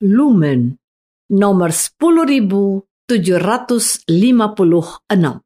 Lumen nomor 10756.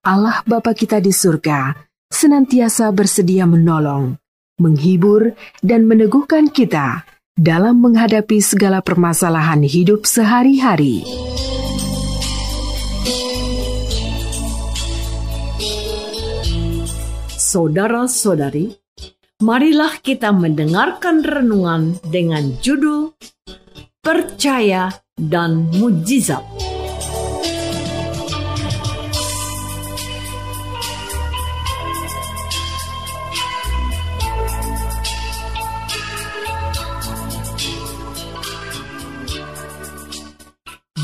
Allah Bapa kita di surga senantiasa bersedia menolong, menghibur, dan meneguhkan kita dalam menghadapi segala permasalahan hidup sehari-hari. Saudara-saudari, marilah kita mendengarkan renungan dengan judul Percaya dan Mujizat.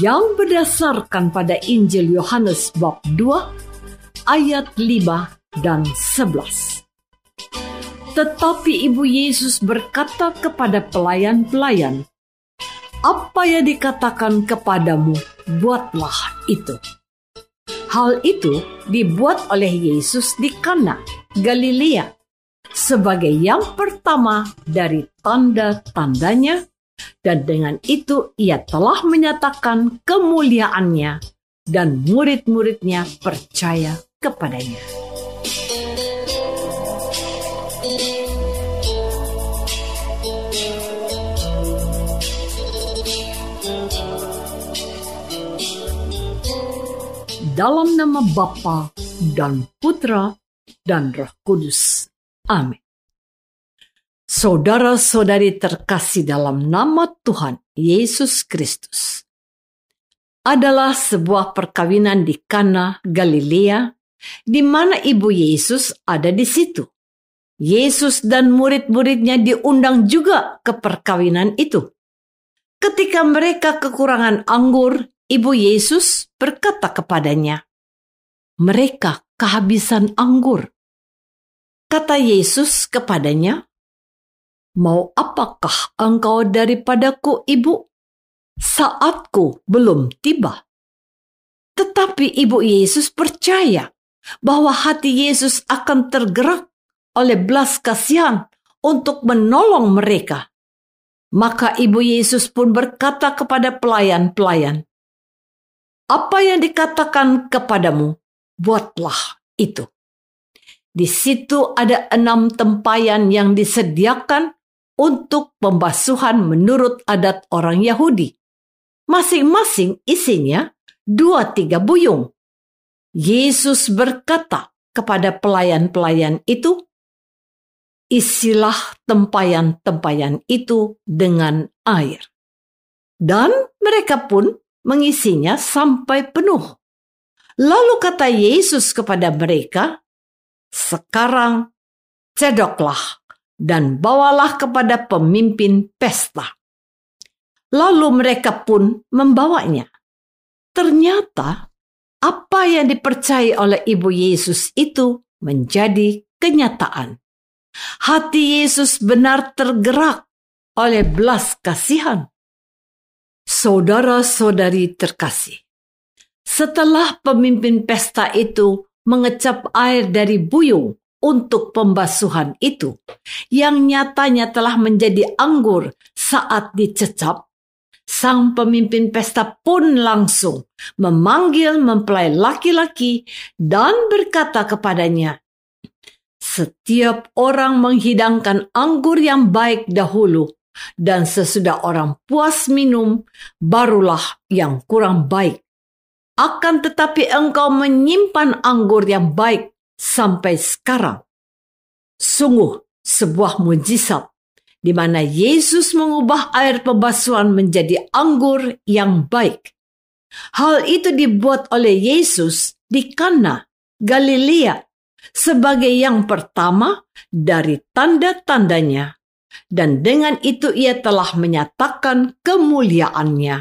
Yang berdasarkan pada Injil Yohanes bab 2 ayat 5 dan 11. Tetapi Ibu Yesus berkata kepada pelayan-pelayan, "Apa yang dikatakan kepadamu, buatlah itu." Hal itu dibuat oleh Yesus di Kana, Galilea, sebagai yang pertama dari tanda-tandanya dan dengan itu ia telah menyatakan kemuliaannya dan murid-muridnya percaya kepadanya. Dalam nama Bapa dan Putra dan Roh Kudus. Amin. Saudara-saudari terkasih dalam nama Tuhan Yesus Kristus. Adalah sebuah perkawinan di Kana, Galilea, di mana ibu Yesus ada di situ. Yesus dan murid-muridnya diundang juga ke perkawinan itu. Ketika mereka kekurangan anggur, ibu Yesus berkata kepadanya, "Mereka kehabisan anggur." Kata Yesus kepadanya, Mau apakah engkau daripadaku, ibu? Saatku belum tiba. Tetapi ibu Yesus percaya bahwa hati Yesus akan tergerak oleh belas kasihan untuk menolong mereka. Maka ibu Yesus pun berkata kepada pelayan-pelayan, "Apa yang dikatakan kepadamu, buatlah itu." Di situ ada enam tempayan yang disediakan untuk pembasuhan menurut adat orang Yahudi. Masing-masing isinya dua tiga buyung. Yesus berkata kepada pelayan-pelayan itu, Isilah tempayan-tempayan itu dengan air. Dan mereka pun mengisinya sampai penuh. Lalu kata Yesus kepada mereka, Sekarang cedoklah dan bawalah kepada pemimpin pesta. Lalu mereka pun membawanya. Ternyata apa yang dipercaya oleh Ibu Yesus itu menjadi kenyataan. Hati Yesus benar tergerak oleh belas kasihan. Saudara-saudari terkasih, setelah pemimpin pesta itu mengecap air dari buyung untuk pembasuhan itu, yang nyatanya telah menjadi anggur saat dicecap, sang pemimpin pesta pun langsung memanggil mempelai laki-laki dan berkata kepadanya, "Setiap orang menghidangkan anggur yang baik dahulu, dan sesudah orang puas minum, barulah yang kurang baik. Akan tetapi engkau menyimpan anggur yang baik sampai sekarang." Sungguh sebuah mujizat di mana Yesus mengubah air pembasuhan menjadi anggur yang baik. Hal itu dibuat oleh Yesus di Kana, Galilea, sebagai yang pertama dari tanda-tandanya. Dan dengan itu ia telah menyatakan kemuliaannya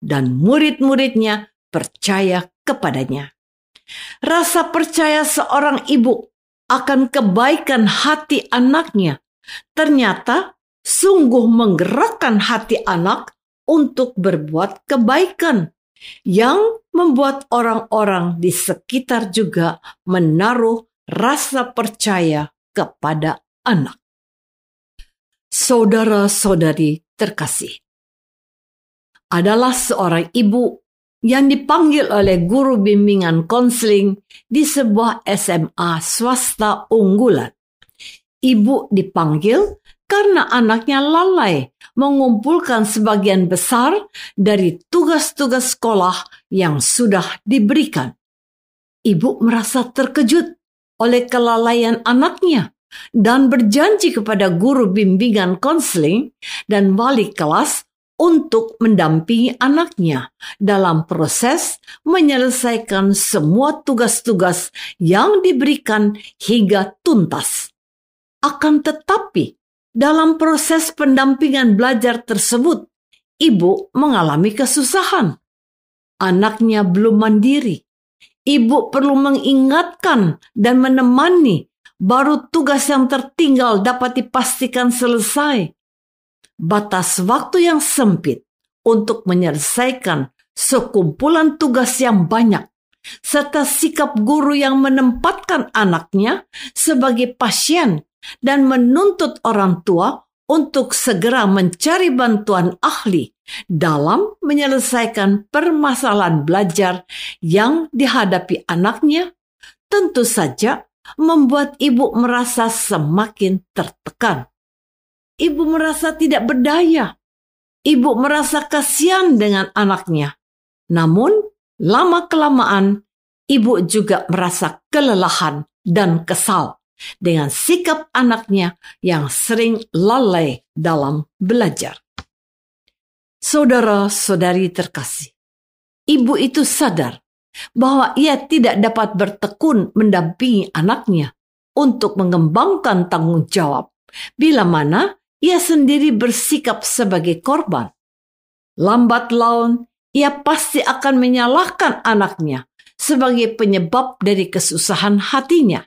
dan murid-muridnya percaya kepadanya. Rasa percaya seorang ibu akan kebaikan hati anaknya ternyata sungguh menggerakkan hati anak untuk berbuat kebaikan yang membuat orang-orang di sekitar juga menaruh rasa percaya kepada anak. Saudara-saudari terkasih, adalah seorang ibu yang dipanggil oleh guru bimbingan konseling di sebuah SMA swasta unggulan. Ibu dipanggil karena anaknya lalai mengumpulkan sebagian besar dari tugas-tugas sekolah yang sudah diberikan. Ibu merasa terkejut oleh kelalaian anaknya dan berjanji kepada guru bimbingan konseling dan wali kelas untuk mendampingi anaknya dalam proses menyelesaikan semua tugas-tugas yang diberikan hingga tuntas. Akan tetapi, dalam proses pendampingan belajar tersebut, ibu mengalami kesusahan. Anaknya belum mandiri. Ibu perlu mengingatkan dan menemani, baru tugas yang tertinggal dapat dipastikan selesai. Batas waktu yang sempit untuk menyelesaikan sekumpulan tugas yang banyak serta sikap guru yang menempatkan anaknya sebagai pasien dan menuntut orang tua untuk segera mencari bantuan ahli dalam menyelesaikan permasalahan belajar yang dihadapi anaknya, tentu saja membuat ibu merasa semakin tertekan. Ibu merasa tidak berdaya. Ibu merasa kasihan dengan anaknya. Namun, lama-kelamaan, ibu juga merasa kelelahan dan kesal dengan sikap anaknya yang sering lalai dalam belajar. Saudara-saudari terkasih, ibu itu sadar bahwa ia tidak dapat bertekun mendampingi anaknya untuk mengembangkan tanggung jawab bila mana ia sendiri bersikap sebagai korban. Lambat laun, ia pasti akan menyalahkan anaknya sebagai penyebab dari kesusahan hatinya.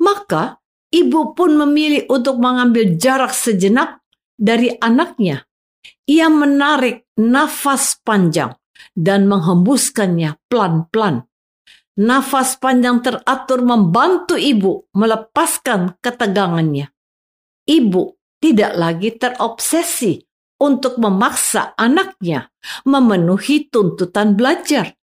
Maka ibu pun memilih untuk mengambil jarak sejenak dari anaknya. Ia menarik nafas panjang dan menghembuskannya pelan-pelan. Nafas panjang teratur membantu ibu melepaskan ketegangannya. Ibu tidak lagi terobsesi untuk memaksa anaknya memenuhi tuntutan belajar.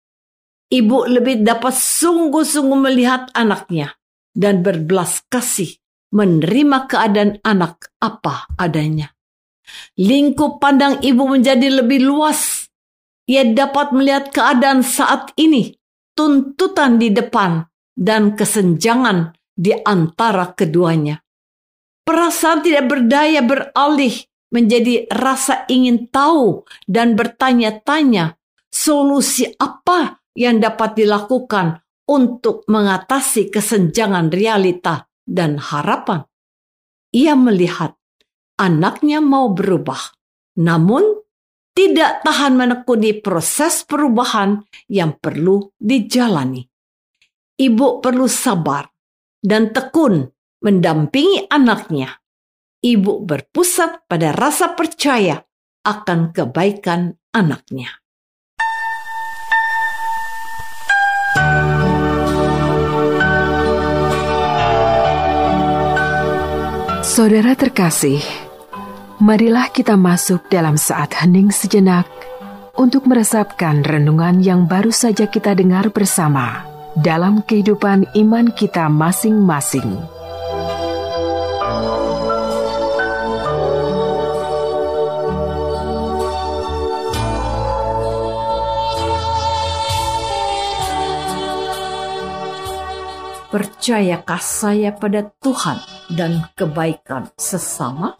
Ibu lebih dapat sungguh-sungguh melihat anaknya dan berbelas kasih menerima keadaan anak apa adanya. Lingkup pandang ibu menjadi lebih luas. Ia dapat melihat keadaan saat ini, tuntutan di depan, dan kesenjangan di antara keduanya. Perasaan tidak berdaya beralih menjadi rasa ingin tahu dan bertanya-tanya solusi apa yang dapat dilakukan untuk mengatasi kesenjangan realita dan harapan. Ia melihat anaknya mau berubah, namun tidak tahan menekuni proses perubahan yang perlu dijalani. Ibu perlu sabar dan tekun mendampingi anaknya. Ibu berpusat pada rasa percaya akan kebaikan anaknya. Saudara terkasih, marilah kita masuk dalam saat hening sejenak untuk meresapkan renungan yang baru saja kita dengar bersama dalam kehidupan iman kita masing-masing. Percayakah saya pada Tuhan dan kebaikan sesama?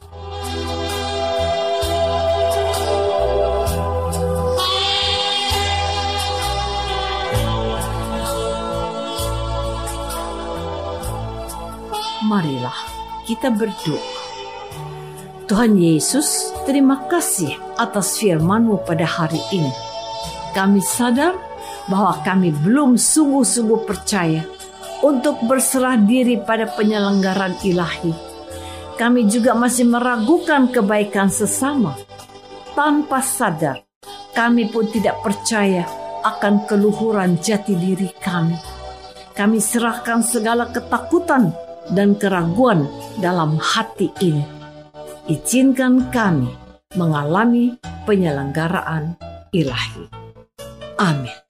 Marilah kita berdoa. Tuhan Yesus, terima kasih atas firman-Mu pada hari ini. Kami sadar bahwa kami belum sungguh-sungguh percaya untuk berserah diri pada penyelenggaran ilahi. Kami juga masih meragukan kebaikan sesama. Tanpa sadar, kami pun tidak percaya akan keluhuran jati diri kami. Kami serahkan segala ketakutan dan keraguan dalam hati ini. Izinkan kami mengalami penyelenggaraan ilahi. Amin.